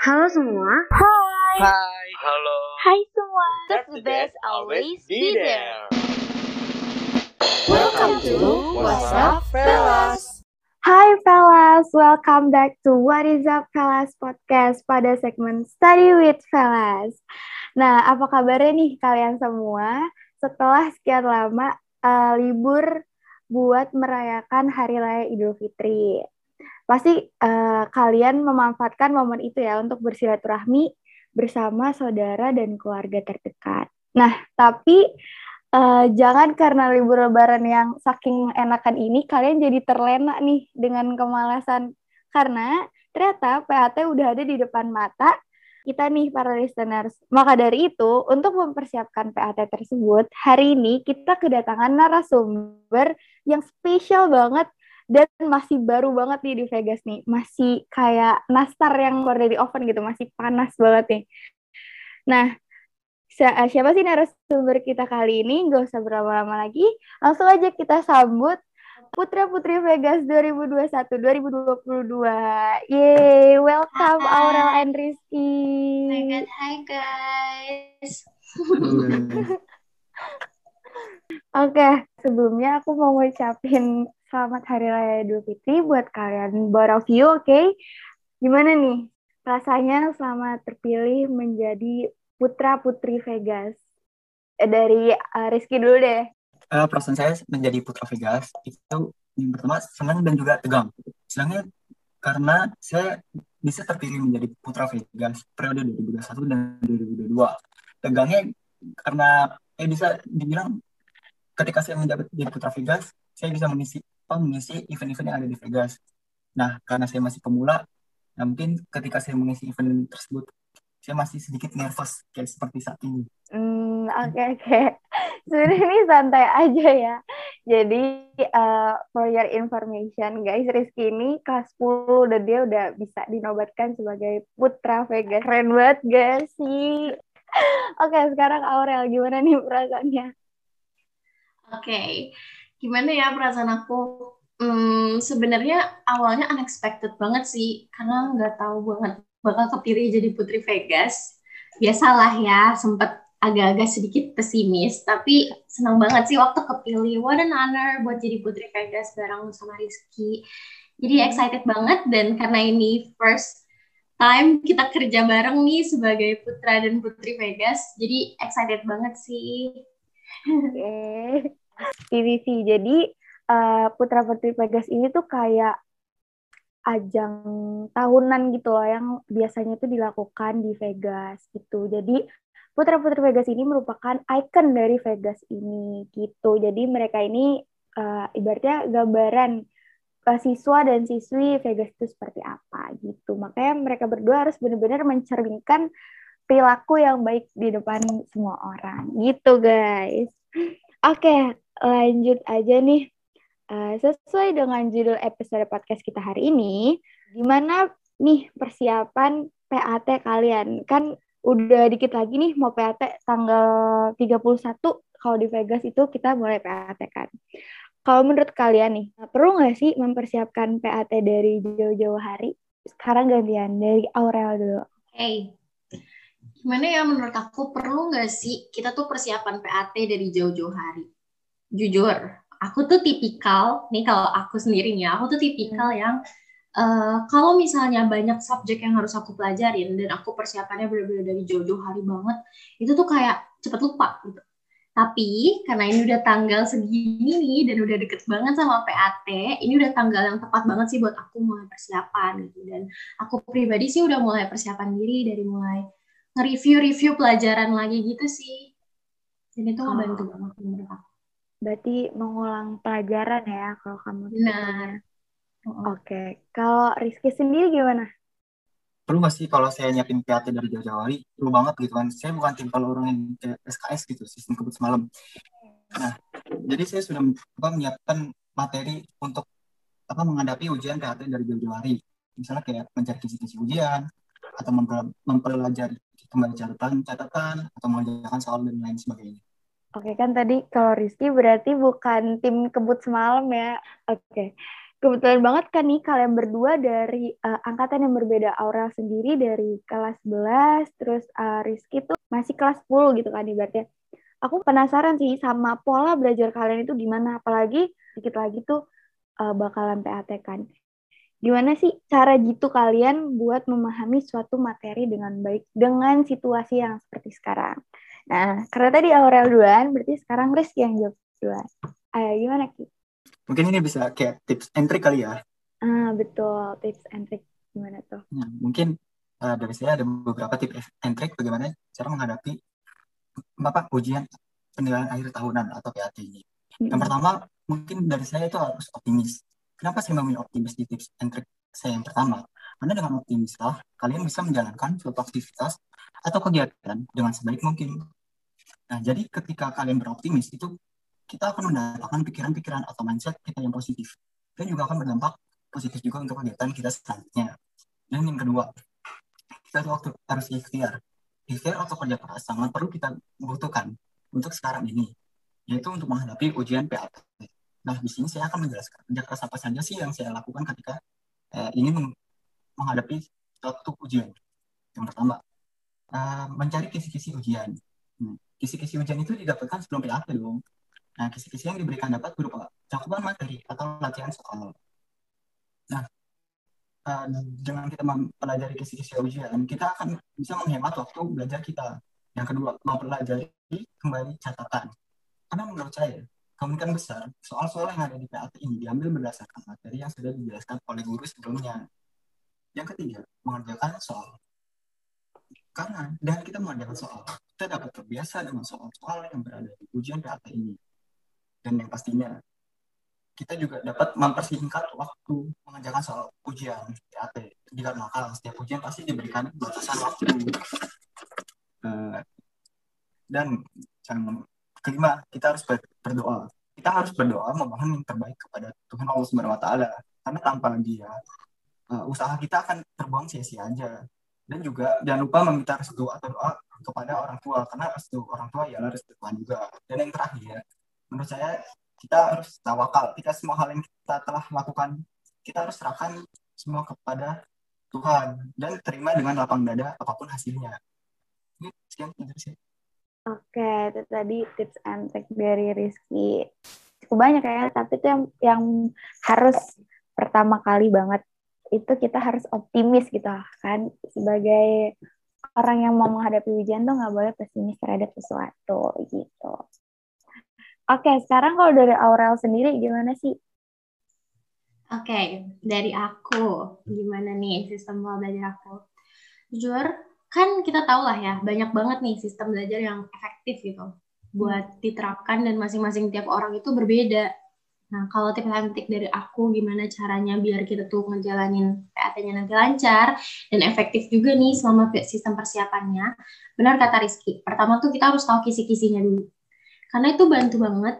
Halo semua. Hai. Hai. Halo. Hai semua. That's the best always be there. Welcome to What's Up Fellas. Hai Fellas, welcome back to What is Up Fellas podcast pada segmen Study with Fellas. Nah, apa kabarnya nih kalian semua setelah sekian lama uh, libur buat merayakan Hari Raya Idul Fitri? Pasti uh, kalian memanfaatkan momen itu ya untuk bersilaturahmi bersama saudara dan keluarga terdekat. Nah, tapi uh, jangan karena libur lebaran yang saking enakan ini kalian jadi terlena nih dengan kemalasan karena ternyata PAT udah ada di depan mata kita nih para listeners. Maka dari itu, untuk mempersiapkan PAT tersebut, hari ini kita kedatangan narasumber yang spesial banget dan masih baru banget nih di Vegas nih. Masih kayak nastar yang keluar dari oven gitu, masih panas banget nih. Nah, siapa sih narasumber kita kali ini? Gak usah berlama-lama lagi. Langsung aja kita sambut Putra Putri Vegas 2021-2022. Yeay, welcome Hai. Aurel and Rizky. Oh my God, hi guys. Oke, sebelumnya aku mau ngucapin selamat Hari Raya Idul Fitri buat kalian both of you, oke? Gimana nih rasanya selama terpilih menjadi Putra Putri Vegas? Eh, dari uh, Rizky dulu deh. Uh, perasaan saya menjadi Putra Vegas itu yang pertama senang dan juga tegang. Senangnya karena saya bisa terpilih menjadi Putra Vegas periode 2021 dan 2022. Tegangnya karena saya bisa dibilang ketika saya menjabat jadi Putra Vegas, saya bisa mengisi mengisi event-event yang ada di Vegas. Nah, karena saya masih pemula, nah mungkin ketika saya mengisi event tersebut, saya masih sedikit nervous kayak seperti saat ini. Hmm, oke okay, oke. Okay. Sebenarnya ini santai aja ya. Jadi uh, for your information guys, Rizky ini kelas 10 dan dia udah bisa dinobatkan sebagai Putra Vegas. Keren banget gak sih? Oke, okay, sekarang Aurel gimana nih perasaannya? Oke, okay. Gimana ya perasaan aku? Hmm, sebenarnya awalnya unexpected banget sih, karena nggak tahu banget bakal kepilih jadi Putri Vegas. Biasalah ya, sempat agak-agak sedikit pesimis, tapi senang banget sih waktu kepilih. What an honor buat jadi Putri Vegas bareng sama Rizky. Jadi excited banget dan karena ini first time kita kerja bareng nih sebagai Putra dan Putri Vegas, jadi excited banget sih. Okay. PVC. Jadi uh, Putra Putri Vegas ini tuh kayak ajang tahunan gitu loh yang biasanya itu dilakukan di Vegas gitu. Jadi Putra Putri Vegas ini merupakan ikon dari Vegas ini gitu. Jadi mereka ini uh, ibaratnya gambaran uh, siswa dan siswi Vegas itu seperti apa gitu. Makanya mereka berdua harus benar-benar mencerminkan perilaku yang baik di depan semua orang gitu guys. Oke, lanjut aja nih. Uh, sesuai dengan judul episode podcast kita hari ini, gimana nih persiapan PAT kalian? Kan udah dikit lagi nih mau PAT tanggal 31 kalau di Vegas itu kita mulai PAT kan. Kalau menurut kalian nih, perlu nggak sih mempersiapkan PAT dari jauh-jauh hari? Sekarang gantian dari Aurel dulu. Hey, gimana ya menurut aku perlu nggak sih kita tuh persiapan PAT dari jauh-jauh hari? Jujur, aku tuh tipikal nih kalau aku sendiri ya, aku tuh tipikal hmm. yang uh, kalau misalnya banyak subjek yang harus aku pelajarin dan aku persiapannya benar-benar dari jauh-jauh hari banget, itu tuh kayak cepet lupa gitu. Tapi karena ini udah tanggal segini nih dan udah deket banget sama PAT, ini udah tanggal yang tepat banget sih buat aku mulai persiapan gitu. Dan aku pribadi sih udah mulai persiapan diri dari mulai nge-review-review pelajaran lagi gitu sih. Dan itu ngebantu oh. banget menurut aku. Berarti mengulang pelajaran ya kalau kamu Nah. Oke, okay. kalau Rizky sendiri gimana? Perlu nggak sih kalau saya nyiapin PAT dari jauh-jauh hari? Perlu banget gitu kan. Saya bukan tim kalau orang yang SKS gitu, sistem kebut semalam. Nah, jadi saya sudah menyiapkan materi untuk apa menghadapi ujian PAT dari jauh-jauh hari. Misalnya kayak mencari kisi-kisi ujian, atau mempelajari kembali catatan, catatan, atau mengerjakan soal dan lain sebagainya. Oke kan tadi kalau Rizky berarti bukan tim kebut semalam ya. Oke. kebetulan banget kan nih kalian berdua dari uh, angkatan yang berbeda. Aurel sendiri dari kelas 11, terus uh, Rizky tuh masih kelas 10 gitu kan ibaratnya. Aku penasaran sih sama pola belajar kalian itu gimana, apalagi dikit lagi tuh uh, bakalan PAT kan. Gimana sih cara gitu kalian buat memahami suatu materi dengan baik dengan situasi yang seperti sekarang? Nah, karena tadi Aurel duluan, berarti sekarang Rizky yang jawab duluan. Ayo, gimana Ki? Mungkin ini bisa kayak tips and trick kali ya. Ah, betul. Tips and trick. Gimana tuh? Nah, mungkin uh, dari saya ada beberapa tips and trick bagaimana cara menghadapi Bapak ujian penilaian akhir tahunan atau PAT ini. Hmm. Yang pertama, mungkin dari saya itu harus optimis. Kenapa saya memilih optimis di tips and trick saya yang pertama? Karena dengan optimis lah, kalian bisa menjalankan suatu aktivitas atau kegiatan dengan sebaik mungkin. Nah, jadi ketika kalian beroptimis, itu kita akan mendapatkan pikiran-pikiran atau mindset kita yang positif. Dan juga akan berdampak positif juga untuk kegiatan kita selanjutnya. Dan yang kedua, kita waktu harus ikhtiar. Ikhtiar atau kerja keras sangat perlu kita butuhkan untuk sekarang ini, yaitu untuk menghadapi ujian PAT. Nah, di sini saya akan menjelaskan kerja keras apa saja sih yang saya lakukan ketika eh, ingin menghadapi suatu ujian. Yang pertama, uh, mencari kisi-kisi ujian. Hmm. Kisi-kisi ujian itu didapatkan sebelum PAT dong. Nah, kisi-kisi yang diberikan dapat berupa cakupan materi atau latihan soal. Nah, uh, dengan kita mempelajari kisi-kisi ujian, kita akan bisa menghemat waktu belajar kita. Yang kedua, mempelajari kembali catatan. Karena menurut saya, kemungkinan besar soal-soal yang ada di PAT ini diambil berdasarkan materi yang sudah dijelaskan oleh guru sebelumnya. Yang ketiga, mengerjakan soal. Karena dengan kita mengerjakan soal, kita dapat terbiasa dengan soal-soal yang berada di ujian PAT ini dan yang pastinya kita juga dapat mempersingkat waktu mengerjakan soal ujian PAT dikarenakan setiap ujian pasti diberikan batasan waktu uh, dan yang kelima kita harus berdoa. Kita harus berdoa memohon yang terbaik kepada Tuhan Allah Subhanahu Wa Taala. Karena tanpa dia uh, usaha kita akan terbuang sia-sia aja. Dan juga jangan lupa meminta restu atau doa kepada orang tua karena restu orang tua ialah restu Tuhan juga. Dan yang terakhir menurut saya kita harus tawakal. Kita semua hal yang kita telah lakukan kita harus serahkan semua kepada Tuhan. Dan terima dengan lapang dada apa pun hasilnya. Ini sekian dari saya Oke, itu tadi tips and trick dari Rizky. Cukup banyak ya, tapi itu yang, yang harus pertama kali banget itu kita harus optimis gitu kan sebagai orang yang mau menghadapi ujian tuh nggak boleh pesimis terhadap sesuatu gitu. Oke, sekarang kalau dari Aurel sendiri gimana sih? Oke, dari aku gimana nih sistem belajar aku? Jujur, kan kita tahu lah ya, banyak banget nih sistem belajar yang efektif gitu buat diterapkan dan masing-masing tiap orang itu berbeda. Nah, kalau tips and dari aku gimana caranya biar kita tuh ngejalanin PAT-nya nanti lancar dan efektif juga nih selama sistem persiapannya. Benar kata Rizky, pertama tuh kita harus tahu kisi-kisinya dulu karena itu bantu banget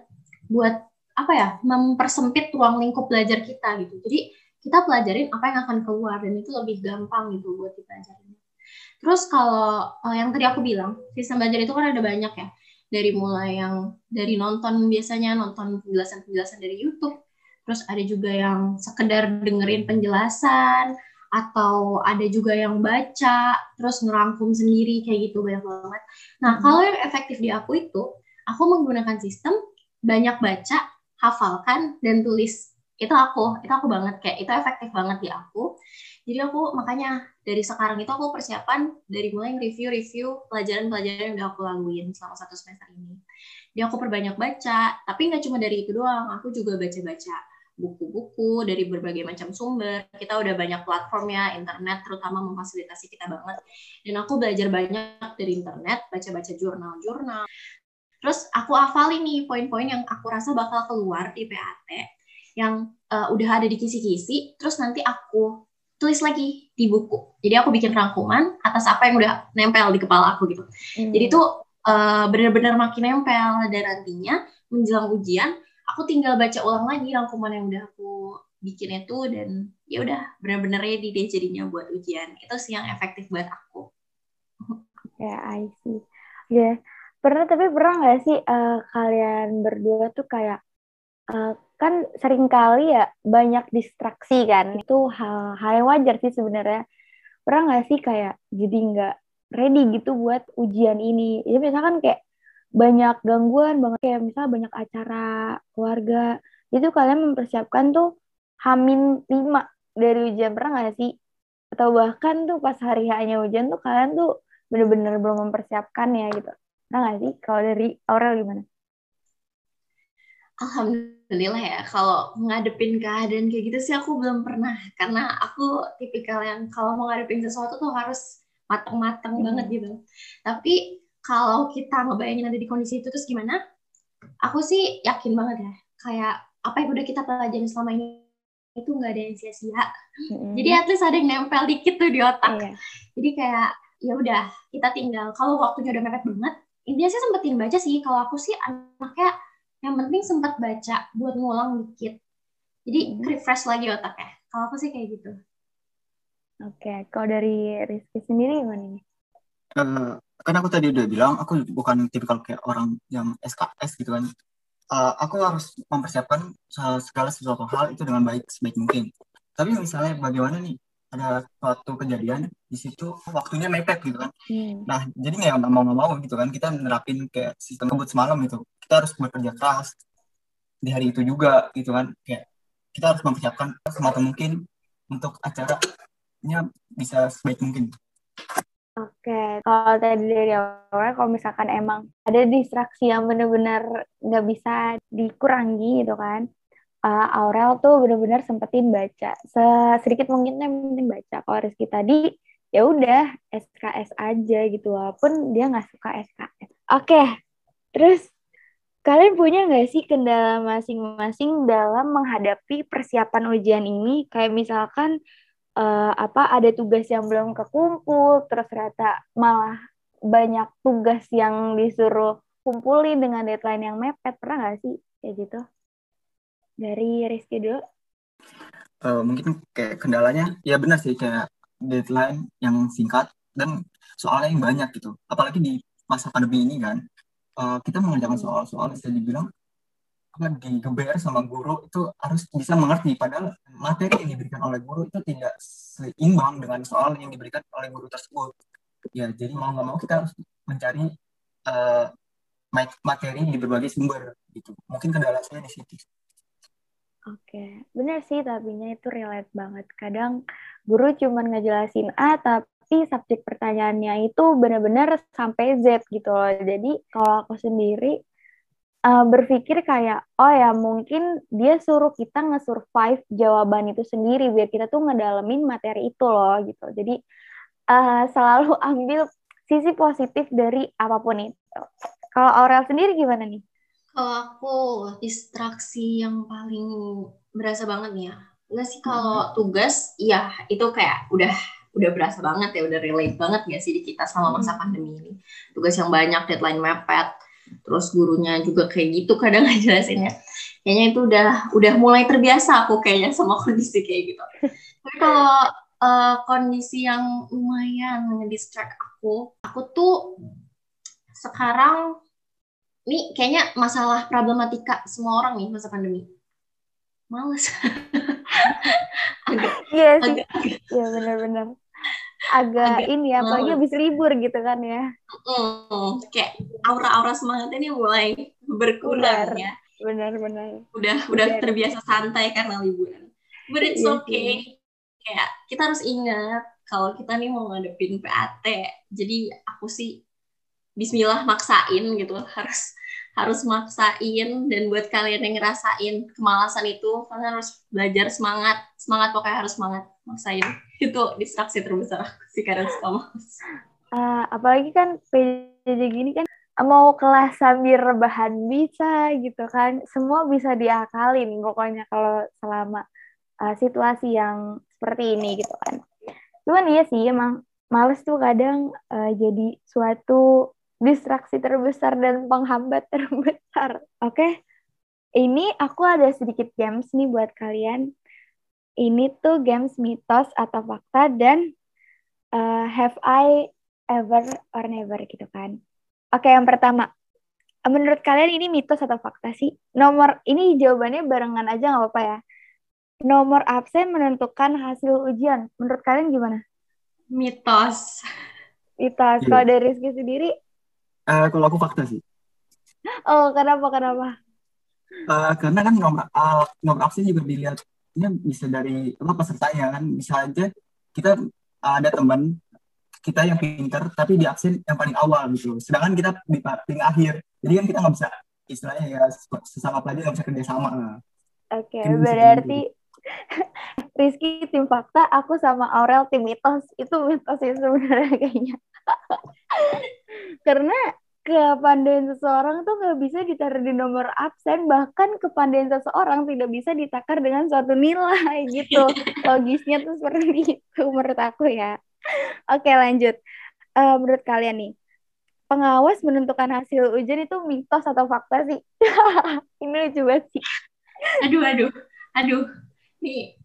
buat apa ya mempersempit ruang lingkup belajar kita gitu jadi kita pelajarin apa yang akan keluar dan itu lebih gampang gitu buat dipelajarin terus kalau uh, yang tadi aku bilang sistem belajar itu kan ada banyak ya dari mulai yang dari nonton biasanya nonton penjelasan-penjelasan dari YouTube terus ada juga yang sekedar dengerin penjelasan atau ada juga yang baca terus ngerangkum sendiri kayak gitu banyak banget. Nah, hmm. kalau yang efektif di aku itu aku menggunakan sistem banyak baca, hafalkan dan tulis. Itu aku, itu aku banget kayak itu efektif banget di aku. Jadi aku makanya dari sekarang itu aku persiapan dari mulai review-review pelajaran-pelajaran yang udah aku laluin selama satu semester ini. Jadi aku perbanyak baca, tapi nggak cuma dari itu doang, aku juga baca-baca buku-buku dari berbagai macam sumber. Kita udah banyak platform ya, internet terutama memfasilitasi kita banget. Dan aku belajar banyak dari internet, baca-baca jurnal-jurnal, Terus aku hafalin nih poin-poin yang aku rasa bakal keluar di PAT yang uh, udah ada di kisi-kisi, terus nanti aku tulis lagi di buku. Jadi aku bikin rangkuman atas apa yang udah nempel di kepala aku gitu. Hmm. Jadi tuh uh, benar-benar makin nempel dan nantinya menjelang ujian aku tinggal baca ulang lagi rangkuman yang udah aku bikin itu dan ya udah benar-benar ready deh jadinya buat ujian. Itu sih yang efektif buat aku. Ya, yeah, I see. Ya, yeah pernah tapi pernah nggak sih uh, kalian berdua tuh kayak uh, kan sering kali ya banyak distraksi kan. Itu hal hal yang wajar sih sebenarnya. Pernah nggak sih kayak jadi nggak ready gitu buat ujian ini? Ya misalkan kayak banyak gangguan banget kayak misalnya banyak acara keluarga itu kalian mempersiapkan tuh hamin lima dari ujian. Pernah nggak sih? Atau bahkan tuh pas hari hanya ujian tuh kalian tuh bener-bener belum mempersiapkan ya gitu. Pernah nggak sih? Kalau dari Aurel gimana? Alhamdulillah ya, kalau ngadepin keadaan kayak gitu sih aku belum pernah. Karena aku tipikal yang kalau mau ngadepin sesuatu tuh harus mateng-mateng hmm. banget gitu. Tapi kalau kita ngebayangin ada di kondisi itu terus gimana? Aku sih yakin banget ya, kayak apa yang udah kita pelajari selama ini itu nggak ada yang sia-sia. Hmm. Jadi at least ada yang nempel dikit tuh di otak. Iya. Jadi kayak ya udah kita tinggal kalau waktunya udah mepet banget, intinya sih sempetin baca sih. Kalau aku sih anaknya penting sempat baca buat ngulang dikit jadi hmm. refresh lagi otaknya kalau aku sih kayak gitu oke okay. kalau dari Rizky sendiri gimana nih uh, kan aku tadi udah bilang aku bukan tipikal kayak orang yang SKS gitu kan uh, aku harus mempersiapkan segala sesuatu hal itu dengan baik sebaik mungkin tapi misalnya bagaimana nih ada suatu kejadian di situ waktunya mepet gitu kan. Hmm. Nah jadi nggak mau nggak mau gitu kan kita menerapin kayak sistem kebut semalam gitu. Kita harus bekerja keras di hari itu juga gitu kan. Kayak kita harus mempersiapkan semata mungkin untuk acaranya bisa sebaik mungkin. Oke, kalau tadi dari awal, kalau misalkan emang ada distraksi yang benar-benar nggak bisa dikurangi gitu kan, uh, Aurel tuh bener-bener sempetin baca sedikit mungkin yang baca kalau Rizky tadi ya udah SKS aja gitu walaupun dia nggak suka SKS oke okay. terus kalian punya nggak sih kendala masing-masing dalam menghadapi persiapan ujian ini kayak misalkan uh, apa ada tugas yang belum kekumpul terus ternyata malah banyak tugas yang disuruh kumpulin dengan deadline yang mepet pernah nggak sih kayak gitu dari Rizky dulu. Uh, mungkin kayak kendalanya, ya benar sih kayak deadline yang singkat dan soalnya yang banyak gitu. Apalagi di masa pandemi ini kan, uh, kita mengerjakan soal-soal bisa dibilang apa digeber sama guru itu harus bisa mengerti. Padahal materi yang diberikan oleh guru itu tidak seimbang dengan soal yang diberikan oleh guru tersebut. Ya jadi mau nggak mau kita harus mencari uh, materi di berbagai sumber gitu. Mungkin kendala saya di situ. Oke, benar sih tapi itu relate banget. Kadang guru cuma ngejelasin A, tapi subjek pertanyaannya itu benar-benar sampai Z gitu loh. Jadi kalau aku sendiri uh, berpikir kayak, oh ya mungkin dia suruh kita nge-survive jawaban itu sendiri biar kita tuh ngedalemin materi itu loh gitu. Jadi uh, selalu ambil sisi positif dari apa pun itu. Kalau Aurel sendiri gimana nih? Kalau aku distraksi yang paling berasa banget nih ya. Enggak sih kalau hmm. tugas, iya itu kayak udah udah berasa banget ya, udah relate banget ya sih di kita sama masa hmm. pandemi ini. Tugas yang banyak, deadline mepet, terus gurunya juga kayak gitu kadang ngejelasinnya. Kayaknya itu udah udah mulai terbiasa aku kayaknya sama kondisi kayak gitu. Tapi kalau uh, kondisi yang lumayan ngedistract aku, aku tuh sekarang ini kayaknya masalah problematika semua orang nih masa pandemi. Males. Iya sih. Iya benar-benar. Agak, agak ini ya, apalagi habis libur gitu kan ya. Mm, kayak aura-aura semangatnya ini mulai berkurang ya. Benar-benar. Udah udah terbiasa santai karena liburan. But it's iya, okay. Kayak kita harus ingat kalau kita nih mau ngadepin PAT. Jadi aku sih Bismillah maksain gitu harus harus maksain dan buat kalian yang ngerasain kemalasan itu kalian harus belajar semangat semangat pokoknya harus semangat maksain. Itu distraksi terbesar aku sih karena suka uh, apalagi kan PJJ gini kan mau kelas sambil rebahan bisa gitu kan semua bisa diakalin pokoknya kalau selama uh, situasi yang seperti ini gitu kan. Cuman iya sih emang males tuh kadang uh, jadi suatu distraksi terbesar dan penghambat terbesar. Oke, okay? ini aku ada sedikit games nih buat kalian. Ini tuh games mitos atau fakta dan uh, have I ever or never gitu kan. Oke, okay, yang pertama. menurut kalian ini mitos atau fakta sih? Nomor ini jawabannya barengan aja nggak apa-apa ya. Nomor absen menentukan hasil ujian. Menurut kalian gimana? Mitos. Mitos. Iya. Kalau dari Rizky sendiri, Eh, kalau aku fakta sih. oh kenapa kenapa? Eh, karena kan nomor uh, nomor absen juga dilihatnya bisa dari apa pesertanya kan bisa aja kita uh, ada teman kita yang pinter tapi di absen yang paling awal gitu sedangkan kita di paling akhir jadi kan kita nggak bisa istilahnya ya sesama pelajar nggak bisa kerja sama lah. Oke, Kan bisa berarti Rizky tim fakta, aku sama Aurel tim mitos. Itu mitos sih sebenarnya kayaknya. Karena kepandaian seseorang tuh nggak bisa ditaruh di nomor absen, bahkan kepandaian seseorang tidak bisa ditakar dengan suatu nilai gitu. Logisnya tuh seperti itu menurut aku ya. Oke lanjut. Eh, menurut kalian nih, pengawas menentukan hasil ujian itu mitos atau fakta sih? Ini lucu banget sih. Aduh, aduh, aduh. Nih,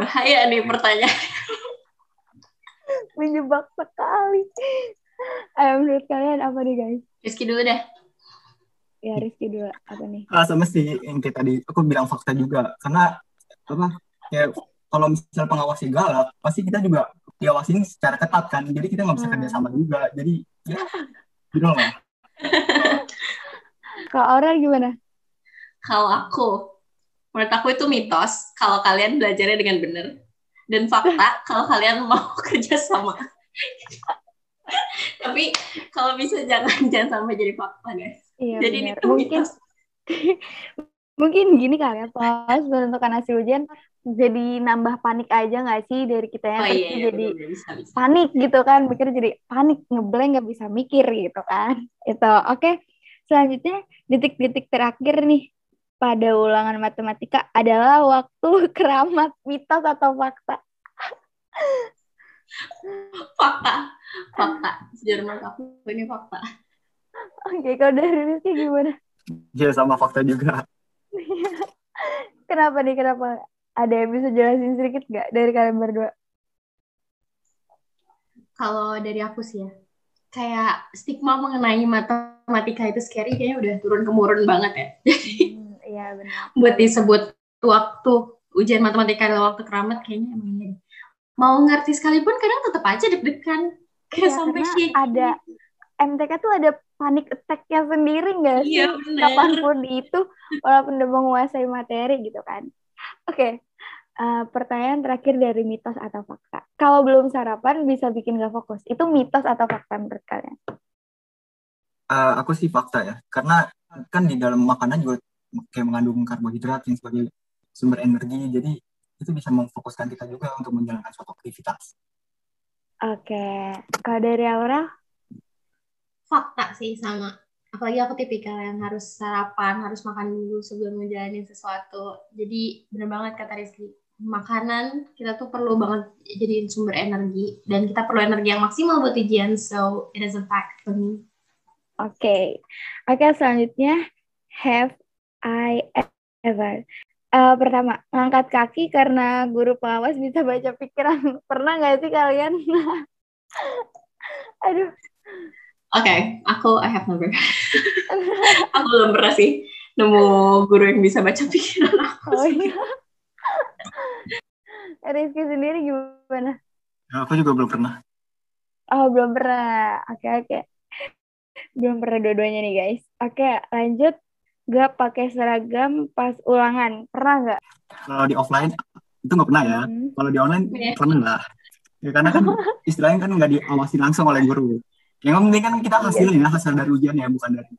bahaya nih pertanyaan. menjebak sekali. Ayo menurut kalian apa nih guys? Rizky dulu deh. Ya Rizky dulu apa nih? Ah, sama sih yang kayak tadi aku bilang fakta juga karena apa ya kalau misal pengawasnya galak pasti kita juga diawasin secara ketat kan jadi kita nggak bisa Hmm. kerja sama juga jadi ya gitu loh Kalau Aurel gimana? Kalau aku, menurut aku itu mitos kalau kalian belajarnya dengan benar. Dan fakta kalau kalian mau kerja sama. Tapi kalau bisa jangan jangan sampai jadi fakta guys. Iya jadi ini benar. tuh Mungkin mitos. mungkin gini kali ya pas menentukan hasil ujian jadi nambah panik aja nggak sih dari kita Oh terus iya, iya jadi bener, bisa bisa. panik gitu kan mikir jadi panik ngeblank nggak bisa mikir gitu kan itu oke selanjutnya detik-detik terakhir nih pada ulangan matematika adalah waktu keramat mitos atau fakta. Fakta, fakta. Sejujurnya menurut aku ini fakta. oke kalau dari Rizky gimana? Ya sama fakta juga. Kenapa nih? Kenapa? Ada yang bisa jelasin sedikit nggak dari kalian berdua? Kalau dari aku sih ya, kayak stigma mengenai matematika itu scary kayaknya udah turun temurun banget ya. Hmm, iya benar buat disebut waktu ujian matematika adalah waktu keramat kayaknya emang deh. Mau ngerti sekalipun kadang tetap aja deg-degan. Kayak Iya, sampai karena shaky. ada MTK tuh ada panic attack-nya sendiri nggak sih? Iya, bener. Kapan pun itu, walaupun udah menguasai materi gitu kan. Oke, eh, pertanyaan terakhir dari mitos atau fakta. Kalau belum sarapan bisa bikin gak fokus. Itu mitos atau fakta menurut kalian? Eh, aku sih fakta ya karena kan di dalam makanan juga kayak mengandung karbohidrat yang sebagai sumber energi jadi itu bisa memfokuskan kita juga untuk menjalankan suatu aktivitas Oke, kalau dari Aura? Fakta sih sama. Apalagi aku tipikal yang harus sarapan, harus makan dulu sebelum menjalani sesuatu. Jadi bener banget kata Rizky. Makanan kita tuh perlu banget jadiin sumber energi. Dan kita perlu energi yang maksimal buat ujian. So, it is a fact for me. Oke, oke selanjutnya have I ever? Eh, pertama, ngangkat kaki karena guru pengawas bisa baca pikiran. Pernah nggak sih kalian? Aduh, Oke, aku I have never. aku belum pernah sih nemu guru yang bisa baca pikiran aku. oh iya. Rizky sendiri gimana? Ya, aku juga belum pernah Oh, belum pernah. Oke, oke. Belum pernah dua-duanya nih, guys. Oke, lanjut. Gak pakai seragam pas ulangan. Pernah nggak? kalau di offline itu nggak pernah ya Hmm. kalau di online Iya. pernah lah ya karena kan istilahnya kan nggak diawasi langsung oleh guru yang penting kan kita hasilnya hasil dari ujian ya bukan dari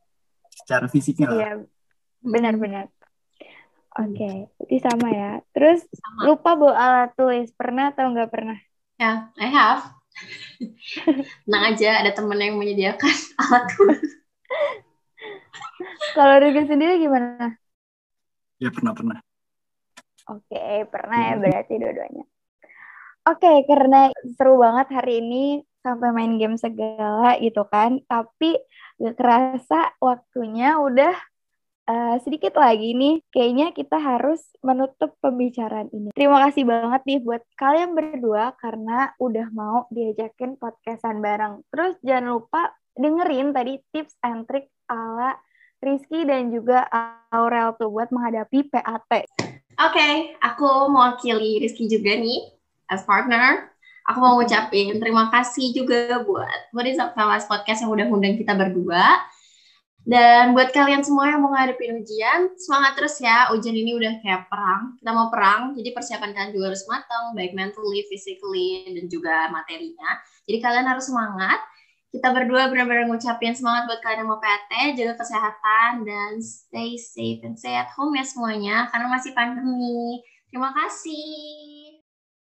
secara fisiknya lah Iya, benar-benar. Oke, itu sama ya. Terus Sama. lupa bawa alat tulis. Pernah atau nggak pernah? Ya, I have. Tenang aja, ada temen yang menyediakan alat tulis. Kalau Rizky sendiri gimana? ya pernah pernah Oke, pernah ya berarti dua-duanya. Oke, karena seru banget hari ini sampai main game segala gitu kan. Tapi gak kerasa waktunya udah eh, sedikit lagi nih. Kayaknya kita harus menutup pembicaraan ini. Terima kasih banget nih buat kalian berdua karena udah mau diajakin podcastan bareng. Terus jangan lupa dengerin tadi tips and trick ala Rizky dan juga Aurel tuh buat menghadapi PAT. Oke, okay, aku mewakili Rizky juga nih as partner. Aku mau ngucapin terima kasih juga buat What is Up Podcast yang udah undang kita berdua. Dan buat kalian semua yang mau ngadepin ujian, semangat terus ya. Ujian ini udah kayak perang. Kita mau perang, jadi persiapan kalian juga harus matang, baik mentally, physically, dan juga materinya. Jadi kalian harus semangat. Kita berdua benar-benar ngucapin semangat buat kalian yang mau PT, jaga kesehatan, dan stay safe and stay at home ya semuanya, karena masih pandemi. Terima kasih.